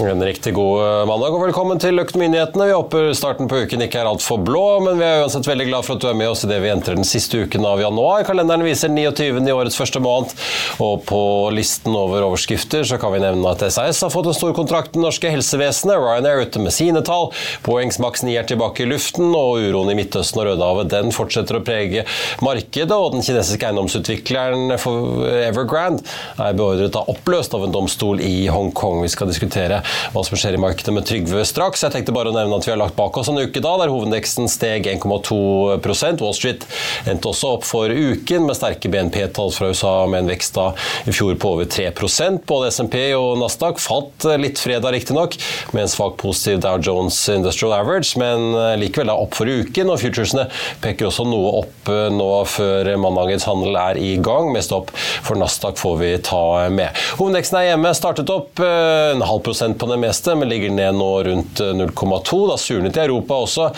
En riktig god eh, mandag og velkommen til Økonominyhetene. Vi håper starten på uken ikke er altfor blå, men vi er uansett veldig glad for at du er med oss idet vi entrer den siste uken av januar. Kalenderen viser 29. i årets første måned, og på listen over overskrifter så kan vi nevne at SAS har fått en stor kontrakt med det norske helsevesenet, Ryanair ute med sine tall, Boeings Max 9 er tilbake i luften, og uroen i Midtøsten og Rødehavet den fortsetter å prege markedet, og den kinesiske eiendomsutvikleren Evergrande er beordret av oppløst av en domstol i Hongkong. Vi skal diskutere hva som skjer i markedet med Trygve straks. Jeg tenkte bare å nevne at vi har lagt bak oss en uke da, der hovedindeksen steg 1,2% Wall Street endte også opp for uken med sterke BNP-tall fra USA med en vekst da i fjor på over 3% Både SMP og Nasdaq falt litt fredag, riktignok, med en svak positiv Dow Jones Industrial Average, men likevel da opp for uken. og Futuresene peker også noe opp nå før mandagens handel er i gang. Mest opp for Nasdaq får vi ta med. Hovedindeksen er hjemme, startet opp en halv prosent på det meste, men ligger ned nå rundt 0,2. Da surnet i Europa også,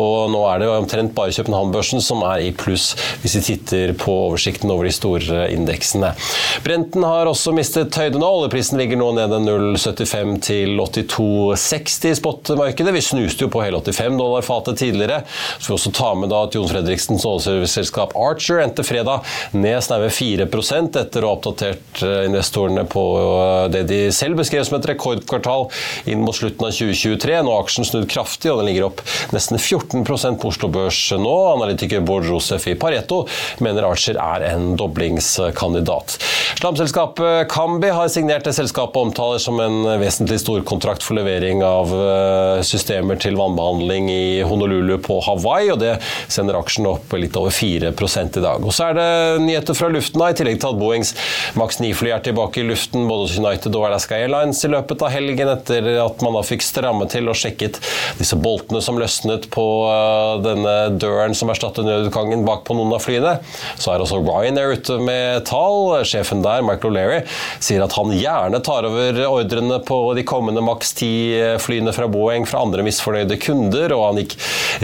og nå er det omtrent bare København-børsen som er i pluss, hvis vi titter på oversikten over de store indeksene. Brenten har også mistet høyde nå. Oljeprisen ligger nå nede 0,75 til 82,60 i spotmarkedet. Vi snuste jo på hele 85 dollar fatet tidligere. Så vi også ta med da at Jon Fredriksens oljeserviceselskap Archer endte fredag ned snaue 4 etter å ha oppdatert investorene på det de selv beskrev som et rekordkvartal kvartal inn mot slutten av 2023. Nå har aksjen snudd kraftig, og den ligger opp nesten 14% på Oslo Børs nå. Analytiker Bård Josef i Pareto mener Archer er en doblingskandidat. Slamselskapet Kambi har signert det selskapet omtaler som en vesentlig storkontrakt for levering av eh, systemer til vannbehandling i Honolulu på Hawaii, og det sender aksjen opp litt over 4 i dag. Og så er det nyheter fra luften, i tillegg til at Boeings Max 9-fly er tilbake i luften både hos United og Alaska Airlines i løpet av helgen helgen etter at man da fikk stramme til og sjekket disse boltene som løsnet på eh, denne døren som erstattet nødutgangen bak på noen av flyene. Så er også Ryanair ute med tall. Sjefen der, Michael O'Leary, sier at han gjerne tar over ordrene på de kommende maks ti flyene fra Boeing fra andre misfornøyde kunder, og han gikk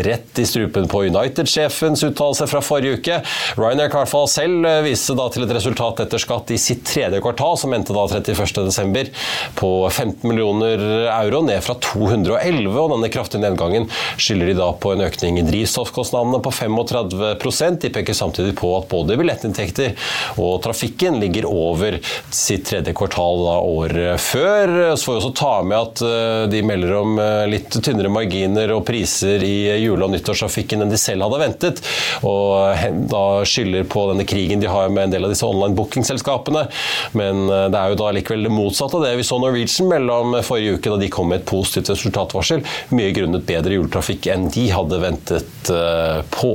rett i strupen på United-sjefens uttalelse fra forrige uke. Ryanair kan i hvert fall selv viste da til et resultat etter skatt i sitt tredje kvartal, som endte da 31.12. på 15 millioner millioner euro, ned fra 211. og Denne kraftige nedgangen skylder de da på en økning i drivstoffkostnadene på 35% De peker samtidig på at både billettinntekter og trafikken ligger over sitt tredje kvartal da, året før. Så får vi også ta med at eh, de melder om eh, litt tynnere marginer og priser i jule- og nyttårstrafikken enn de selv hadde ventet. Og eh, da skylder på denne krigen de har med en del av disse online bookingselskapene. Men det er jo da likevel det motsatte av det vi så Norwegian forrige uke da de kom med et positivt resultatvarsel, mye grunnet bedre juletrafikk enn de hadde ventet eh, på.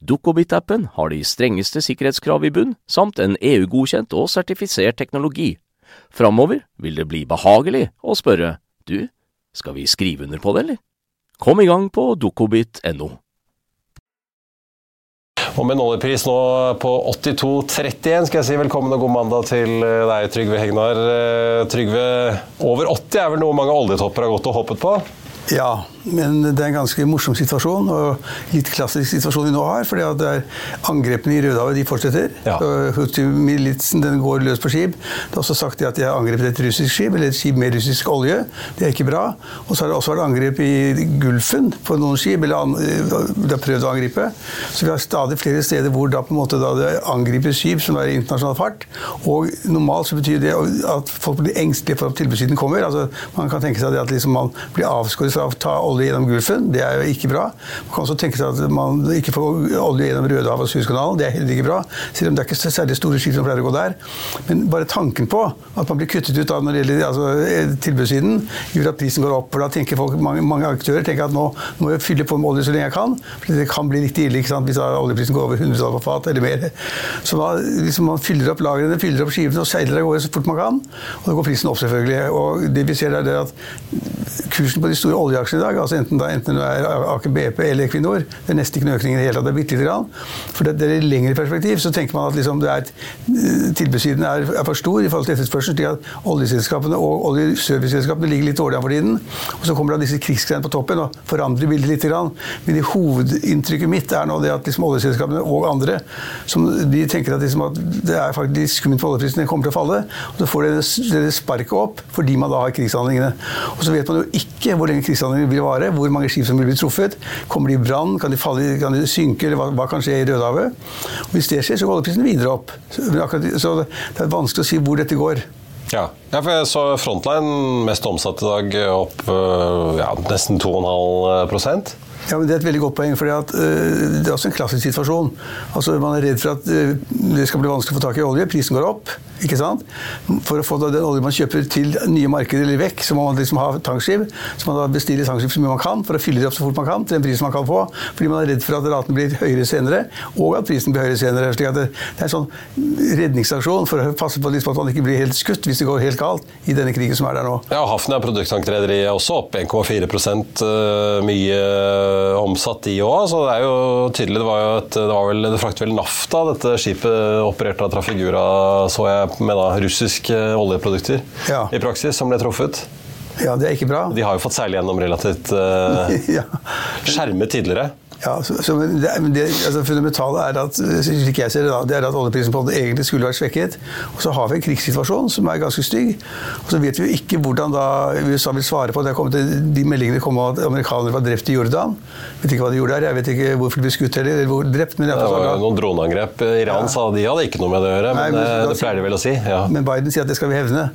Dukkobit-appen har de strengeste sikkerhetskrav i bunn, samt en EU-godkjent og sertifisert teknologi. Framover vil det bli behagelig å spørre du, skal vi skrive under på det, eller? Kom i gang på dukkobit.no. Og med en oljepris nå på 82,31 skal jeg si velkommen og god mandag til deg, Trygve Hegnar. Eh, Trygve, over 80 er vel noe mange oljetopper har gått og hoppet på? Ja, men det er en ganske morsom situasjon, og litt klassisk situasjon vi nå har. fordi at det er Angrepene i Rødehavet de fortsetter. Ja. Houthi-militsen den går løs på skip. Det er også sagt at de har angrepet et russisk skip, eller et skip med russisk olje. Det er ikke bra. Og så har det også vært angrep i Gulfen på noen skip, eller de har prøvd å angripe. Så vi har stadig flere steder hvor da på en måte da det angripes skip som er i internasjonal fart. Og normalt så betyr det at folk blir engstelige for at tilbudssiden kommer. Altså, man kan tenke seg at liksom man blir avskåret fra å ta olje gjennom Gulfen. Det er jo ikke bra. Man kan også tenke seg at man ikke får olje gjennom Rødehavet og Suezkanalen. Det er heller ikke bra. Selv om det er ikke særlig store skip som pleier å gå der. Men bare tanken på at man blir kuttet ut av når det gjelder altså, tilbudssiden, gjør at prisen går opp. For da tenker folk, mange, mange aktører tenker at nå, må jeg fylle på med olje så lenge jeg kan. For det kan bli litt ille hvis oljeprisen går over 100 dollar på fat eller mer. Så da liksom man fyller opp lagrene, fyller opp skivene og seiler av gårde så fort man kan. Og da går prisen opp, selvfølgelig. Og det vi ser er det at kursen på de store oljeaksjene i dag, altså enten, da, enten det er Aker BP eller Equinor, det er nesten ikke noen økning i det hele tatt. Det er bitte lite grann. For det, det er i lengre perspektiv så tenker man at liksom det er et, tilbudssiden er, er, for stor i forhold til etterspørselen, slik at oljeselskapene og oljeserviceselskapene ligger litt dårlig an for tiden. Og så kommer da disse krigsgreiene på toppen og forandrer bildet litt. Grann. Men hovedinntrykket mitt er nå det at liksom oljeselskapene og andre som de tenker at, liksom at det er faktisk skummelt for oljeprisen, den kommer til å falle. Og så får dere sparket opp fordi man da har krigshandlingene. Og så vet man jo ikke hvor lenge krigshandlingene vil vare, hvor mange skip som vil bli truffet. Kommer de i brann? Kan de, kan de synke? eller hva, hva, kan skje i Rødehavet? Og hvis det skjer, så går oljeprisen videre opp. Så, så det er vanskelig å si hvor dette går. Ja. ja, for jeg så Frontline mest omsatt i dag opp ja, nesten 2,5% ja, men Det er et veldig godt poeng. for uh, Det er også en klassisk situasjon. Altså, Man er redd for at uh, det skal bli vanskelig å få tak i olje. Prisen går opp. Ikke sant? For å få den olje man kjøper til nye markeder eller vekk, så må man liksom ha tankskip. Så må man da bestiller tankskip så mye man kan for å fylle det opp så fort man kan til den prisen man kan få. Fordi man er redd for at raten blir høyere senere, og at prisen blir høyere senere. slik at det, det er en sånn redningsaksjon for å passe på at man ikke blir helt skutt hvis det går helt galt i denne krigen som er der nå. Ja, Hafnia produkttankrederi er også opp 1,4 uh, mye omsatt, de òg. Så det er jo tydelig. Det var jo et, det var vel, det fraktet vel Nafta, dette skipet operert av Trafigura, så jeg, med da russiske oljeprodukter ja. i praksis, som ble truffet. Ja, det er ikke bra. De har jo fått seile gjennom relativt uh, ja. skjermet tidligere. Ja, så, så det, det altså fundamentale er at slik jeg ser det da, det er at oljeprisen på egentlig skulle vært svekket. Og så har vi en krigssituasjon som er ganske stygg. Og så vet vi jo ikke hvordan da USA vil svare på det. kommet, de meldingene kom om at amerikanere var drept i Jordan. Vet ikke hva de gjorde der. Jeg vet ikke hvorfor de ble skutt heller. eller hvor drept. Men det var jo noen droneangrep. Iran ja. sa de hadde ikke noe med det å gjøre, men, Nei, men det, det pleier de vel å si. Ja. Men Biden sier at det skal vi hevne.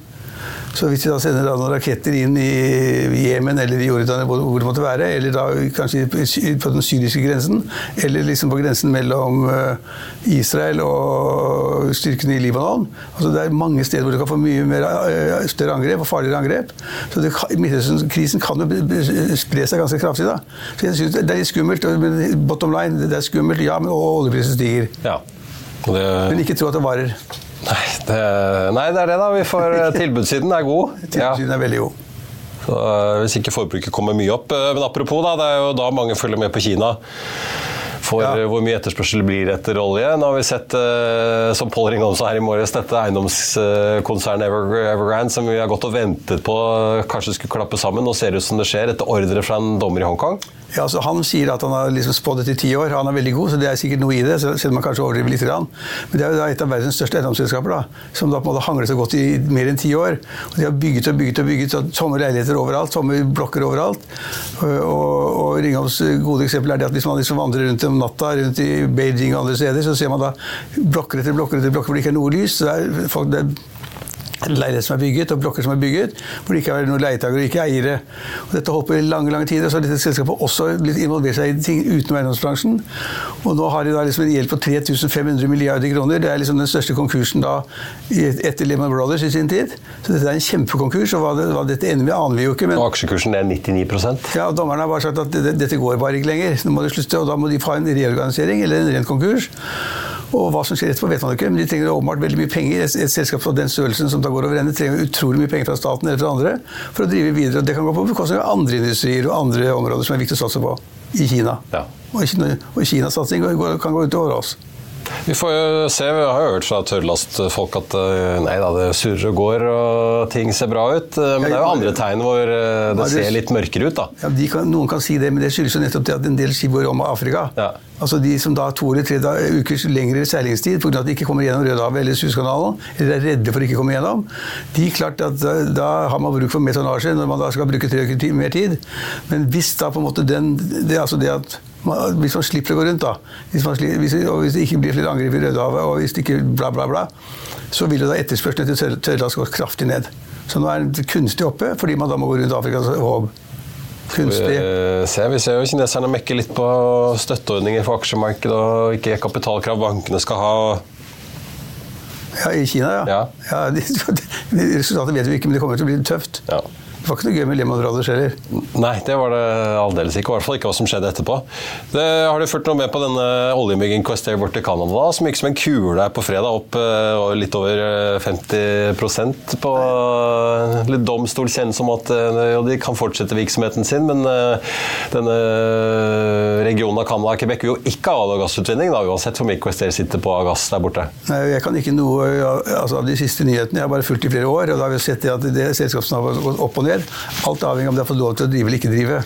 Så hvis de da sender da noen raketter inn i Jemen eller i Jordan, hvor det måtte være, eller da kanskje på den syriske grensen, eller liksom på grensen mellom eh, Israel og styrkene i Libanon altså Det er mange steder hvor du kan få mye mer, eh, større angrep og farligere angrep. Så det Midtøsten-krisen kan jo spre seg ganske kraftig. da. Så jeg synes Det er litt skummelt. men Bottom line, det er skummelt, ja, men oljeprisen stiger. Ja. Det, Men ikke tro at det varer. nei, nei, det er det, da. Vi får eh, Tilbudssiden er god. Ja. Er veldig god. Så, eh, hvis ikke forbruket kommer mye opp. Eh, Men apropos, da, det er jo da mange følger med på Kina. For Ja. hvor mye etterspørsel blir etter olje. Nå har vi sett, som Pål Ringholm sa her i morges, dette eiendomskonsernet Evergrande som vi har gått og ventet på kanskje skulle klappe sammen. Nå ser det ut som det skjer etter ordre fra en dommer i Hongkong. Ja, altså Han sier at han har liksom spådd dette i ti år. Han er veldig god, så det er sikkert noe i det. selv om han kanskje overdriver litt. Men det er jo et av verdens største eiendomsselskaper som da på en måte hangler så godt i mer enn ti år. Og De har bygget og bygget og bygget tomme leiligheter overalt, tomme blokker overalt. Og, og Ringholms gode eksempel er det at hvis man liksom vandrer rundt om natta rundt i Beijing og andre steder, så ser man da blokker etter blokker etter blokker hvor det ikke er noe lys. Så det er folk, det er leiligheter som er bygget, og blokker som er bygget, hvor det ikke er noen leietakere og ikke eiere. Og dette holdt på i lange lange tider, så har dette selskapet også blitt involvert seg i ting utenom eiendomsbransjen. Og nå har de da liksom en gjeld på 3500 milliarder kroner. Det er liksom den største konkursen da etter Lehman Brothers i sin tid. Så dette er en kjempekonkurs, og hva, det, hva dette ender med, aner vi jo ikke. men... Og aksjekursen er 99% Ja, og Dommerne har bare sagt at dette, går bare ikke lenger. Nå må de slutte, og Da må de få en reorganisering eller en ren konkurs. Og Hva som skjer etterpå, vet man ikke, men de trenger åpenbart veldig mye penger. Et, et selskap av den størrelsen som da går over ende, trenger utrolig mye penger fra staten eller fra andre for å drive videre. og Det kan gå på bekostning av andre industrier og andre områder som er viktig å satse på i Kina. Ja. Og, Kina, og Kinas satsing kan gå utover oss. Vi får jo se, vi har jo hørt fra tørrlastfolk at eh, nei da, det surrer og går og ting ser bra ut. eh, Men det er jo andre tegn hvor eh, det ser litt mørkere ut, da. Ja, kan, noen kan si det, men det skyldes jo nettopp det at en del skip går om av Afrika. Ja. Altså De som da har to eller tre ukers lengre seilingstid pga. at de ikke kommer gjennom Rødehavet eller Suezkanalen, eller er redde for å ikke komme gjennom, de klart at da, da har man bruk for mer tonnasje når man da skal bruke tre uker mer tid. Men hvis da på en måte den det, er altså det at Hvis man slipper å gå rundt, da, hvis, man slipper, hvis, og hvis det ikke blir flere angrep i Rødehavet, og hvis det ikke bla, bla, bla, så vil jo da etterspørselen etter tørr- tørrlast gå kraftig ned. Så nå er den kunstig oppe, fordi man da må gå rundt Afrikas håp. Kunstig. Eh, ser, vi ser jo kineserne mekke litt på støtteordninger for aksjemarkedet og ikke kapitalkrav bankene skal ha. Ja, I Kina, ja. Ja. ja de, de, resultatet vet vi ikke, men det kommer til å bli tøft. Ja. Det var ikke noe gøy med Lehman Brothers heller. Nei, det var det aldeles ikke. I hvert fall ikke hva som skjedde etterpå. Det, har du fulgt noe med på denne oljemyggen Questair borte i Canada, da, som gikk som en kule her på fredag, opp eh, litt over eh, 50% på eh, litt domstol om som at eh, jo, de kan fortsette virksomheten sin, men eh, denne regionen av Canada, og Quebec, vil jo ikke ha olje- og gassutvinning, da, uansett hvor mye Questair sitter på av gass der borte. Nei, Jeg kan ikke noe altså, av de siste nyhetene. Jeg har bare fulgt i flere år, og da har vi sett at det selskapene har gått opp og ned. Alt avhengig av om de har fått lov til å drive eller ikke drive.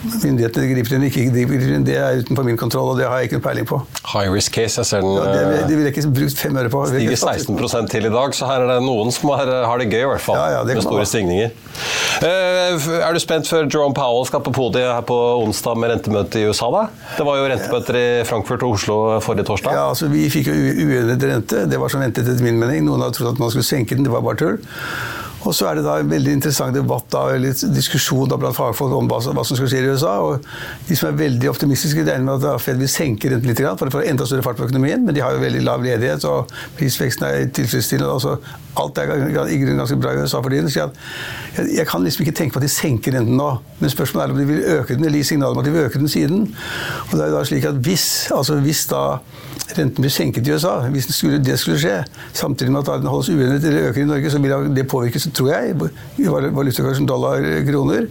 Myndighetene griper inn, ikke griper inn, det er utenfor min kontroll, og det har jeg ikke noe peiling på. High risk case, jeg ser den Ja, det, eh, det vil jeg ikke brukt fem øre på. Stiger ikke satset- 16 til i dag, så her er det noen som har, har det gøy, i hvert fall. Ja, ja, med store svingninger. Eh, er du spent før Jerome Powell skal på podiet her på onsdag med rentemøte i USA? da? Det var jo rentemøter i Frankfurt og Oslo forrige torsdag. Ja, altså Vi fikk jo uendret rente. Det var som ventet etter min mening. Noen hadde trodd at man skulle senke den, det var bare tull. Og så er det da en veldig interessant debatt da, eller diskusjon da blant fagfolk om hva, som- skal skje i USA. og De som er veldig optimistiske, regner med at Fed vil senke renten litt for å få enda større fart på økonomien. Men de har jo veldig lav ledighet, og prisveksten er tilfredsstillende. altså Alt er i grunnen ganske bra i USA for tiden. så jeg, jeg kan liksom ikke tenke på at de senker renten nå. Men spørsmålet er om de vil øke den, eller gi signal om at de vil øke den siden. Og det er jo da slik at hvis, altså hvis da renten blir senket i USA, hvis det skulle, det skulle skje, samtidig med at den holdes uendret eller øker i Norge, så vil det påvirke, så tror jeg, valutakursen dollar-kroner.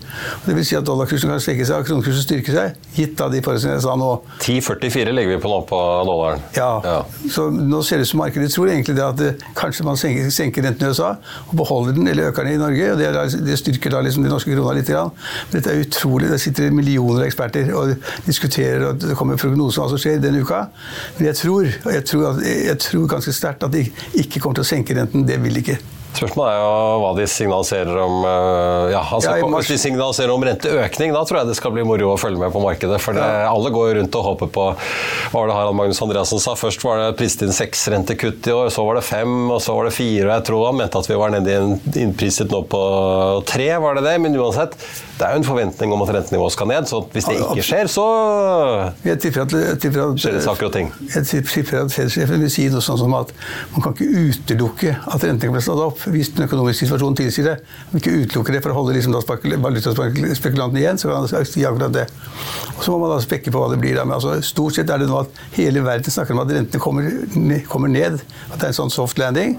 Det vil si at dollarkursen kan svekke seg og kronekursen styrke seg, gitt da de forholdene jeg sa nå. 10,44 legger vi på nå på dollaren. Ja. Så nå ser det ut som markedet tror egentlig det at det, kanskje man senker, senker renten i USA og beholder den eller øker den i Norge. og Det, da- det styrker da liksom de norske krona litt. Grann. Men dette er utrolig. Det sitter millioner av eksperter og diskuterer, og det kommer prognoser om hva som skjer denne uka. Men jeg tror, og jeg tror, jeg tror ganske sterkt at de ikke kommer til å senke renten. Det vil de ikke. Spørsmålet er jo hva de signaliserer om uh, ja, altså, Ja, Hvis de signaliserer om renteøkning, da tror jeg det skal bli moro å følge med på markedet. For det, alle går rundt og håper på Hva var det Harald Magnus Andreassen sa? Først var det priset inn seks rentekutt i år, så var det fem, og så var det fire. Jeg tror han mente at vi var nede i en innpriset nå på tre, var det det? Men uansett, det er jo en forventning om at rentenivået skal ned. Så hvis det ikke skjer, så Jeg tipper at, jeg tipper at, skjer det saker og ting. Jeg tipper at Fed-sjefen vil si noe sånn som at man kan ikke utelukke at renten kan bli slått opp hvis den økonomiske situasjonen tilsier det. Om ikke utelukker det for å holde liksom da valutaspekulantene igjen. så kan man si akkurat det. Og Så må man da spekke på hva det blir. Da. Men altså, stort sett er det nå at hele verden snakker om at rentene kommer, kommer ned. At det er en sånn soft landing.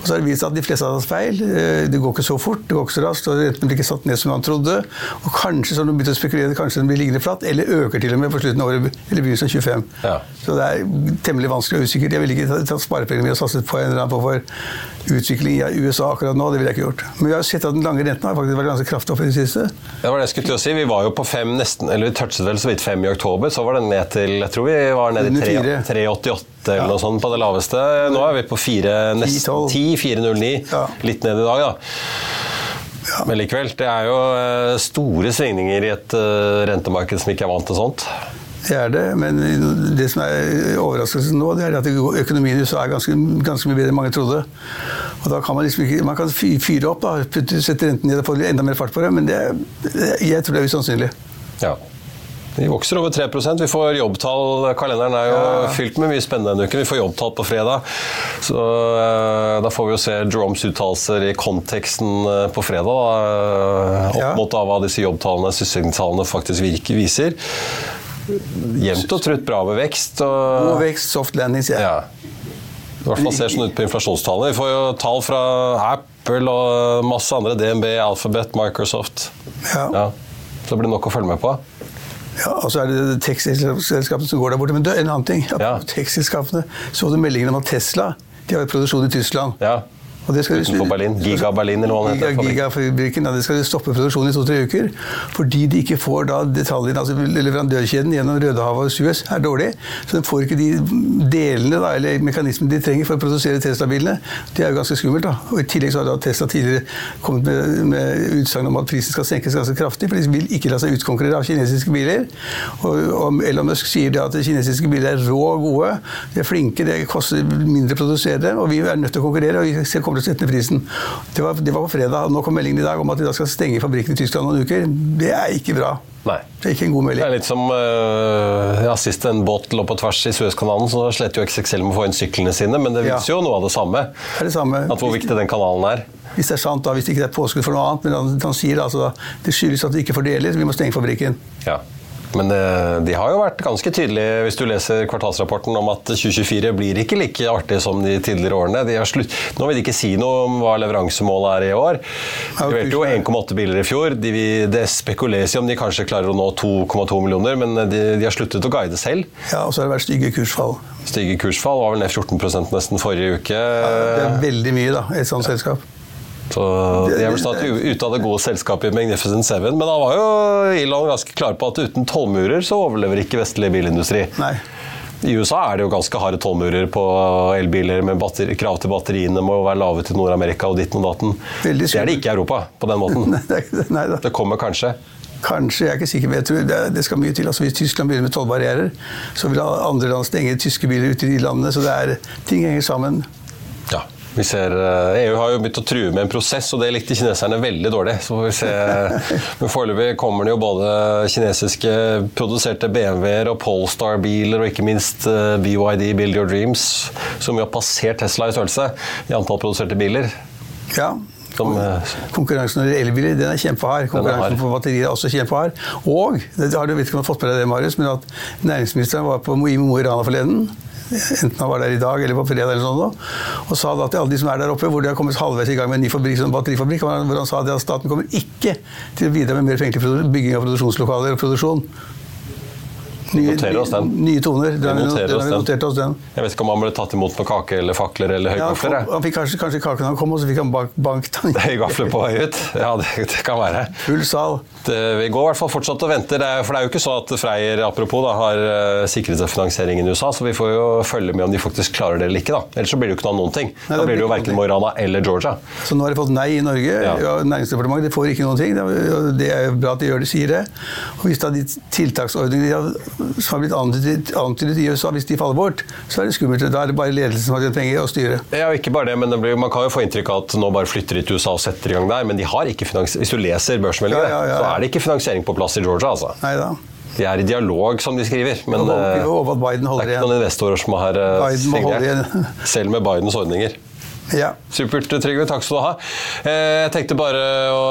Og så har det vist at de fleste har tatt feil. Eh, Det går ikke så fort, det går ikke så raskt, og rentene blir ikke satt ned som man trodde. Og kanskje så har de begynt å spekulere, kanskje den blir liggende flatt, eller øker til og med på slutten av året, eller begynnelsen av 25. Ja. Så det er temmelig vanskelig og usikkert. Jeg ville ikke tatt- sparepengene mine og satset på en eller annen form for utvikling USA akkurat nå. Det ville jeg ikke gjort. Men vi har sett at den lange renten har faktisk vært ganske kraftig opp i det siste. Det var det jeg skulle til å si. Vi var jo på fem nesten, eller vi touchet vel så vidt fem i oktober. Så var den ned til Jeg tror vi var nede i Under tre- fire. 3,88 eller noe sånt på det laveste. Nå er vi på 4, nesten 10-12. 10, 4,09. Ja. Litt ned i dag, da. Men likevel, det er jo eh, store svingninger i et eh, rentemarked som ikke er vant til sånt. Det er det, men det som er overraskelsen nå, det er at økonomien i USA er ganske, ganske mye bedre enn mange trodde. Og da kan man liksom ikke Man kan fyre opp, da, sette renten ned og få enda mer fart på det, men det, jeg tror det er usannsynlig. Ja. De vokser over 3% Vi får jobbtall. Kalenderen er jo fylt med mye spennende denne uken. Vi får jobbtall på fredag. Så uh, Da får vi jo se Jeromes uttalelser i konteksten uh, på fredag. Da, eh, opp Ja. mot da, hva disse jobbtallene, sysselsettingstallene faktisk virker, viser. Jevnt og trutt bra med vekst. God Og, vekst, soft landing, sier jeg. ja. I hvert fall ser sånn ut på inflasjonstallene. Vi får jo tall fra Apple og masse andre. DNB, Alphabet, Microsoft. Ja. Ja. Så det blir nok å følge med på. Ja, og så er det tekstilselskapene som går der borte. Men det er en annen ting. Ja. Tekstilselskapene så du meldingen om at Tesla de har jo produksjon i Tyskland. Ja. Det skal Utenfor Berlin. Giga Berlin, eller hva den heter. Giga-fabrikken, ja, det skal de stoppe produksjonen i to-tre uker. Fordi de ikke får da detaljene, altså leverandørkjeden gjennom Rødehavet og Suez er dårlig. Så de får ikke de delene da, eller mekanismene de trenger for å produsere Tesla-bilene. Det er jo ganske skummelt. da. Og I tillegg så har da Tesla tidligere kommet med, med utsagn om at prisen skal senkes ganske kraftig, for de vil ikke la seg utkonkurrere av kinesiske biler. Og, og Elon Musk sier det at kinesiske biler er rå og gode, de er flinke, det koster mindre å produsere dem, og vi er nødt til å konkurrere. og vi kommer til å sette ned prisen. Det var, det var på fredag. Nå kom meldingen i dag om at de da skal stenge fabrikken i Tyskland noen uker. Det er ikke bra. Nei. Det er ikke en god melding. Det er litt som øh, ja, Sist en båt lå på tvers i Suezkanalen, så slet jo XXL med å få inn syklene sine, men det viser jo noe av det samme. Det er det samme. At hvor viktig den kanalen er. Hvis det er sant, da, hvis det ikke er påskudd for noe annet. Men han, han sier altså da det skyldes at vi ikke fordeler, vi må stenge fabrikken. Ja. Men øh, de har jo vært ganske tydelige, hvis du leser kvartalsrapporten, om at 2024 blir ikke like artig som de tidligere årene. De. Nå vil de ikke si noe om hva leveransemålet er i år. De leverte jo 1,8 biler i fjor. De, vil- det spekuleres i om de kanskje klarer å nå 2,2 millioner, men de, de har sluttet å guide selv. Ja, Og så har det vært stygge kursfall. Stygge kursfall var vel ned 14% nesten forrige uke. Det er veldig mye, da, i et sånt selskap. Så De er vel snart ute av det gode selskapet i Magnificent Seven. Men da var jo Elon ganske klar på at uten tollmurer så overlever ikke vestlig bilindustri. Nei. I USA er det jo ganske harde tollmurer på elbiler med batteri, krav til batteriene må være lave til Nord-Amerika og ditten og datten. Det er det ikke i Europa på den måten. Nei, det nei da. Det kommer kanskje. Kanskje, jeg er ikke sikker, men jeg tror det, det skal mye til. Altså, hvis Tyskland begynner med tollbarrierer, så vil andre land stenge tyske biler ute i de landene. Så det er, ting henger sammen. Vi ser, eh, EU har jo begynt å true med en prosess, og det likte kineserne veldig dårlig. Så får vi se. Men foreløpig kommer det jo både kinesiske produserte BMW-er og Polestar-biler, og ikke minst eh, BYD, Build Your Dreams, som jo har passert Tesla i størrelse i antall produserte biler. Ja. Som, eh, Konkurransen når det gjelder elbiler den er kjempehard. hard. Konkurransen på batterier er også kjempehard. Og det har du vet ikke om du har fått med deg det, Marius, men at næringsministeren var på i Mo i Rana forleden. Enten han var der i dag eller på fredag, eller sånn, og sa da til alle de som er der oppe, hvor de har kommet halvveis i gang med en ny fabrikk, sånn batterifabrikk, hvor han, sa at staten kommer ikke til å bidra med mer penger til bygging av produksjonslokaler og produksjon. Nye, den. nye toner. Den, den, den oss har vi den. notert oss den. Jeg vet ikke om han ble tatt imot med kake eller fakler eller høygafler. Ja, han fikk kanskje, kanskje kaken han kom, og så fikk han bank, bank Høygafler på vei ut. Ja, det, det kan være. Full sal. Det, vi går i hvert fall fortsatt og venter, det er, for det er jo ikke sånn at Freyr apropos da, har uh, sikret seg finansiering i USA, så vi får jo følge med om de faktisk klarer det eller ikke. da. Ellers så blir det jo ikke noen ting. Nei, Da blir det jo verken Morana Mo i Rana eller Georgia. Så nå har de fått nei i Norge. Ja. Ja. Næringsdepartementet de får ikke noen ting. Det er- bra at de gjør det, sier det. Og hvis da de tiltaksordningene de har, som har blitt antydet, i USA, hvis de faller bort, så er det skummelt. Da er det bare ledelsen som har tjent penger, og styret. Ja, ikke bare det, men det blir, Man kan jo få inntrykk av at nå bare flytter de til USA og setter i gang der, men de har ikke finansiering. hvis du leser børsmeldingene, Ja, ja, ja, så er det ikke finansiering på plass i Georgia. altså. Neida. De er i dialog, som de skriver, men eh, det er ikke noen investorer som har eh, Biden må holde signert, igjen. selv med Bidens ordninger. Ja. Supert, Trygve. Takk skal du ha. Eh, Jeg tenkte bare å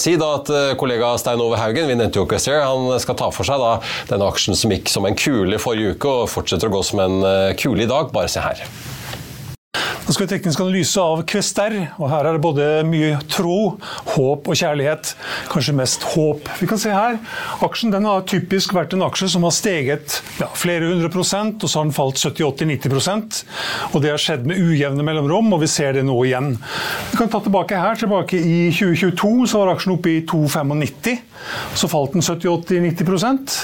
si da at eh, kollega Stein Ove Haugen vi nevnte jo Quester, han skal ta for seg da denne aksjen som gikk som en kule forrige uke, og fortsetter å gå som en eh, kule i dag. Bare se her. Skal vi teknisk analyse av Kvester, og her er det både mye tro, håp og kjærlighet. Kanskje mest håp. Vi kan se her, Aksjen har typisk vært en aksje som har steget ja, flere hundre prosent, og så har den falt 70-80-90% Og Det har skjedd med ujevne mellomrom, og vi ser det nå igjen. Vi kan ta tilbake her, tilbake i 2022 så var aksjen oppe i 2,95. Så falt den 70-80-90%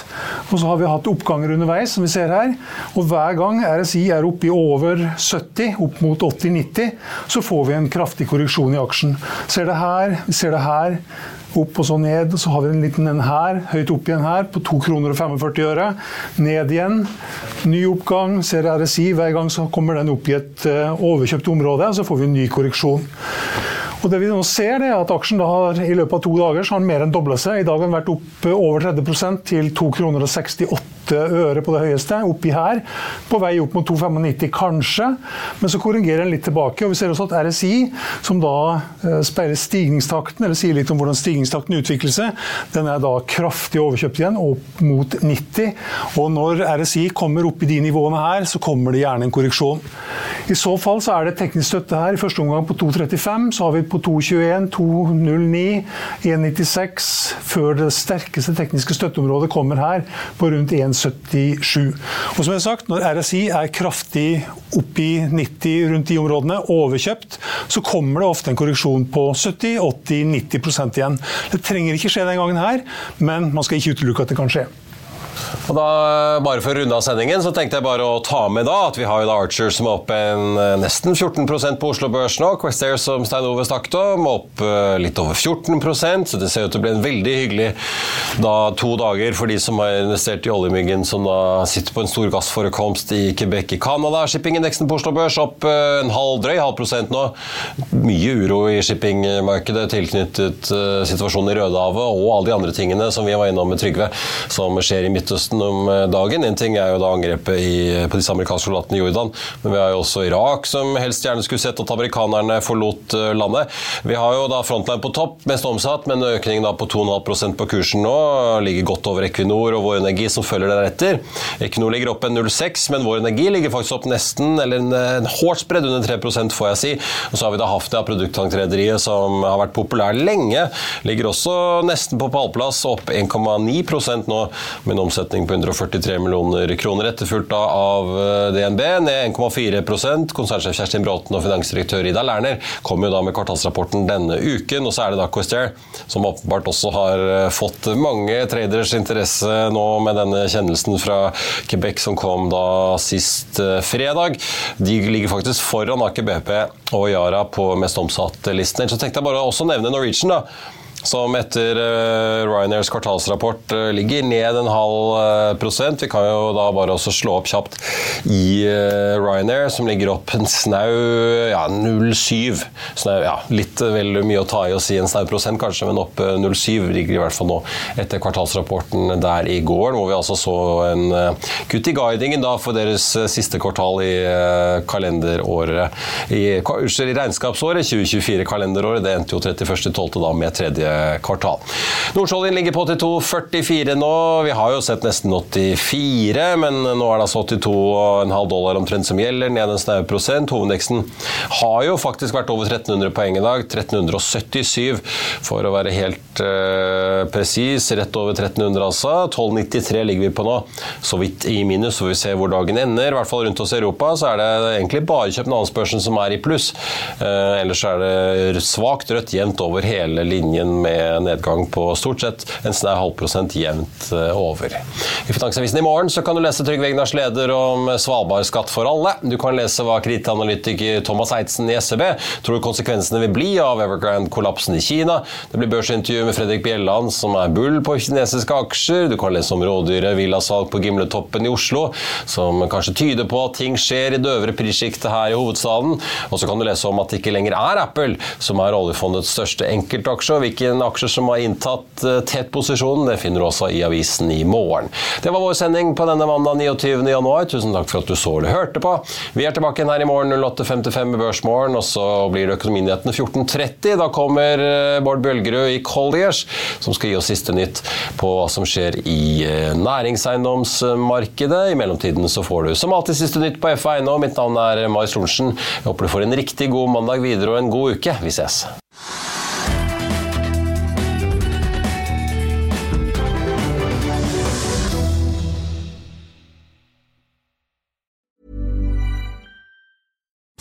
Og så har vi hatt oppganger underveis, som vi ser her. Og hver gang RSI er oppe i over 70, opp mot 80-90, så får vi en kraftig korreksjon i aksjen. Ser det her, ser det her. Opp og så ned, så har vi en liten en her, høyt opp igjen her, på 2 kroner og 45 øre. Ned igjen. Ny oppgang, ser RSI. Hver gang så kommer den opp i et eh, overkjøpt område, og så får vi en ny korreksjon. Og det vi nå ser er at Aksjen har i løpet av to dager så har den mer enn dobla seg. I dag har den vært opp over 30 til 2,68 kroner og 68 øre på det høyeste. Oppi her. På vei opp mot 2,95 kanskje, men så korrigerer den litt tilbake. og Vi ser også at RSI, som da eh, speiler stigningstakten, eller sier litt om hvordan stigningstakten utvikler seg, den er da kraftig overkjøpt igjen, opp mot 90. Og når RSI kommer opp i de nivåene her, så kommer det gjerne en korreksjon. I så fall så er det teknisk støtte her. I første omgang på 2,35, så har vi på 2,21, 2,09, 1,96, før det sterkeste tekniske støtteområdet kommer her, på rundt 1,77. Og som jeg har sagt, når RSI er kraftig opp i 90 rundt de områdene, overkjøpt, så kommer det ofte en korreksjon på 70-80-90% igjen. Det trenger ikke skje den gangen her, men man skal ikke utelukke at det kan skje. Og da, bare For å runde av sendingen så tenkte jeg bare å ta med da at vi har jo da Archer som er oppe en, eh, nesten 14 på Oslo Børs nå. Questair som Stein Ove snakket om, opp eh, litt over 14% så det ser ut til å bli en veldig hyggelig da, to dager for de som har investert i oljemyggen som da sitter på en stor gassforekomst i Quebec i Canada. Shippingindeksen på Oslo Børs opp eh, en halv drøy halv prosent nå. Mye uro i shippingmarkedet tilknyttet situasjonen i Rødehavet og alle de andre tingene som vi var innom med Trygve, som skjer i Midtøsten om eh, dagen. En ting er jo da angrepet i, på disse amerikanske soldatene i Jordan, men vi har jo også Irak som helst gjerne skulle sett at amerikanerne forlot eh, landet. Vi har jo da Frontline på topp, mest omsatt, men økningen da på 2,5% på kursen nå. Ligger godt over Equinor og Vår Energi som følger deretter. Equinor ligger opp en 0,6, men Vår Energi ligger faktisk opp nesten, eller en, en hårdt spredd under 3 får jeg si. Og så har vi da Hafnia, produkttankrederiet, som har vært populær lenge. Ligger også nesten på pallplass, opp 1,9 nå, med en omsetning på 143 millioner kroner, etterfulgt av eh, DNB, ned 1,4 Konsernsjef Kjerstin Bråten og finansdirektør Ida Lerner kommer jo da med kvartalsrapporten denne uken. Og så er det da Questair, som åpenbart også har eh, fått mange traders interesse nå med denne kjennelsen fra Quebec som kom da sist eh, fredag. De ligger faktisk foran Aker BP og Yara på mest omsatte-listen. Så tenkte jeg bare også nevne Norwegian. da som etter uh, Ryanairs kvartalsrapport uh, ligger ned en halv uh, prosent. Vi kan jo da bare også slå opp kjapt i Ryanair, som ligger opp en snau ja, 0,7. Snau, ja, litt vel mye å ta i å si en snau prosent, kanskje, men opp 0,7 ligger i hvert fall nå etter kvartalsrapporten der i går, hvor vi altså så en kutt i guidingen da for deres siste kvartal i kalenderåret i, i regnskapsåret 2024-kalenderåret. Det endte jo 31.12. da med tredje tredje kvartal. Nordsjøoljen ligger på 82,44 nå. Vi har jo sett nesten 84, men nå er det altså 82,5 dollar omtrent som gjelder, ned en snau prosent. Hovedindeksen har jo faktisk vært over 1300 poeng i dag. 1377 for å være helt uh, presis. Rett over 1300 altså. 1293 ligger vi på nå. Så vidt i minus, så vi ser hvor dagen ender. I hvert fall rundt oss i Europa så er det egentlig bare Københavnsbørsen som er i pluss. Uh, ellers er det svakt rødt jevnt over hele linjen med nedgang på stort sett en snau halv prosent jevnt uh, over. I Finansavisen i morgen så kan du lese Trygve Egnars leder om Svalbard-skatt for alle. Du kan lese hva kredittanalytiker Thomas Eitzen i SEB tror konsekvensene vil bli av Evergrande-kollapsen i Kina. Det blir børsintervju med Fredrik Bjelland, som er bull på kinesiske aksjer. Du kan lese om rådyret villasalg på Gimletoppen i Oslo, som kanskje tyder på at ting skjer i det øvre prissjiktet her i hovedstaden. Og så kan du lese om at det ikke lenger er Apple som er oljefondets største enkeltaksje. og Hvilke aksjer som har inntatt uh, tett posisjon, det finner du også i avisen i morgen. Det var vår sending på denne mandag 29. januar. Tusen takk for at du så eller hørte på. Vi er tilbake her i morgen 08.55 med Børsmorgen, og så blir det Økonominyhetene 14.30. Da kommer eh, Bård Bølgerud i Colliers, som skal gi oss siste nytt på hva som skjer i eh, næringseiendomsmarkedet. I mellomtiden så får du som alltid siste nytt på FA Eiendom. Mitt navn er Marius Lorentzen. Jeg håper du får en riktig god mandag videre og en god uke. Vi ses.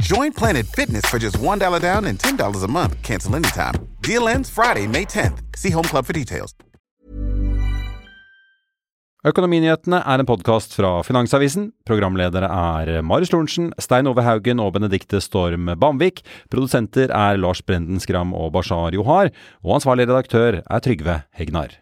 Join Planet Fitness for just $1 down and $10 a month. Cancel anytime. Deal ends Friday, May 10th. See Home Club for details. Økonominyhetene er en podkast fra Finansavisen. Programledere er Marius Lorentzen, Stein Ove Haugen og Benedikte Storm Bamvik. Produsenter er Lars Brenden Skram og Bashar Johar. Og ansvarlig redaktør er Trygve Hegnar.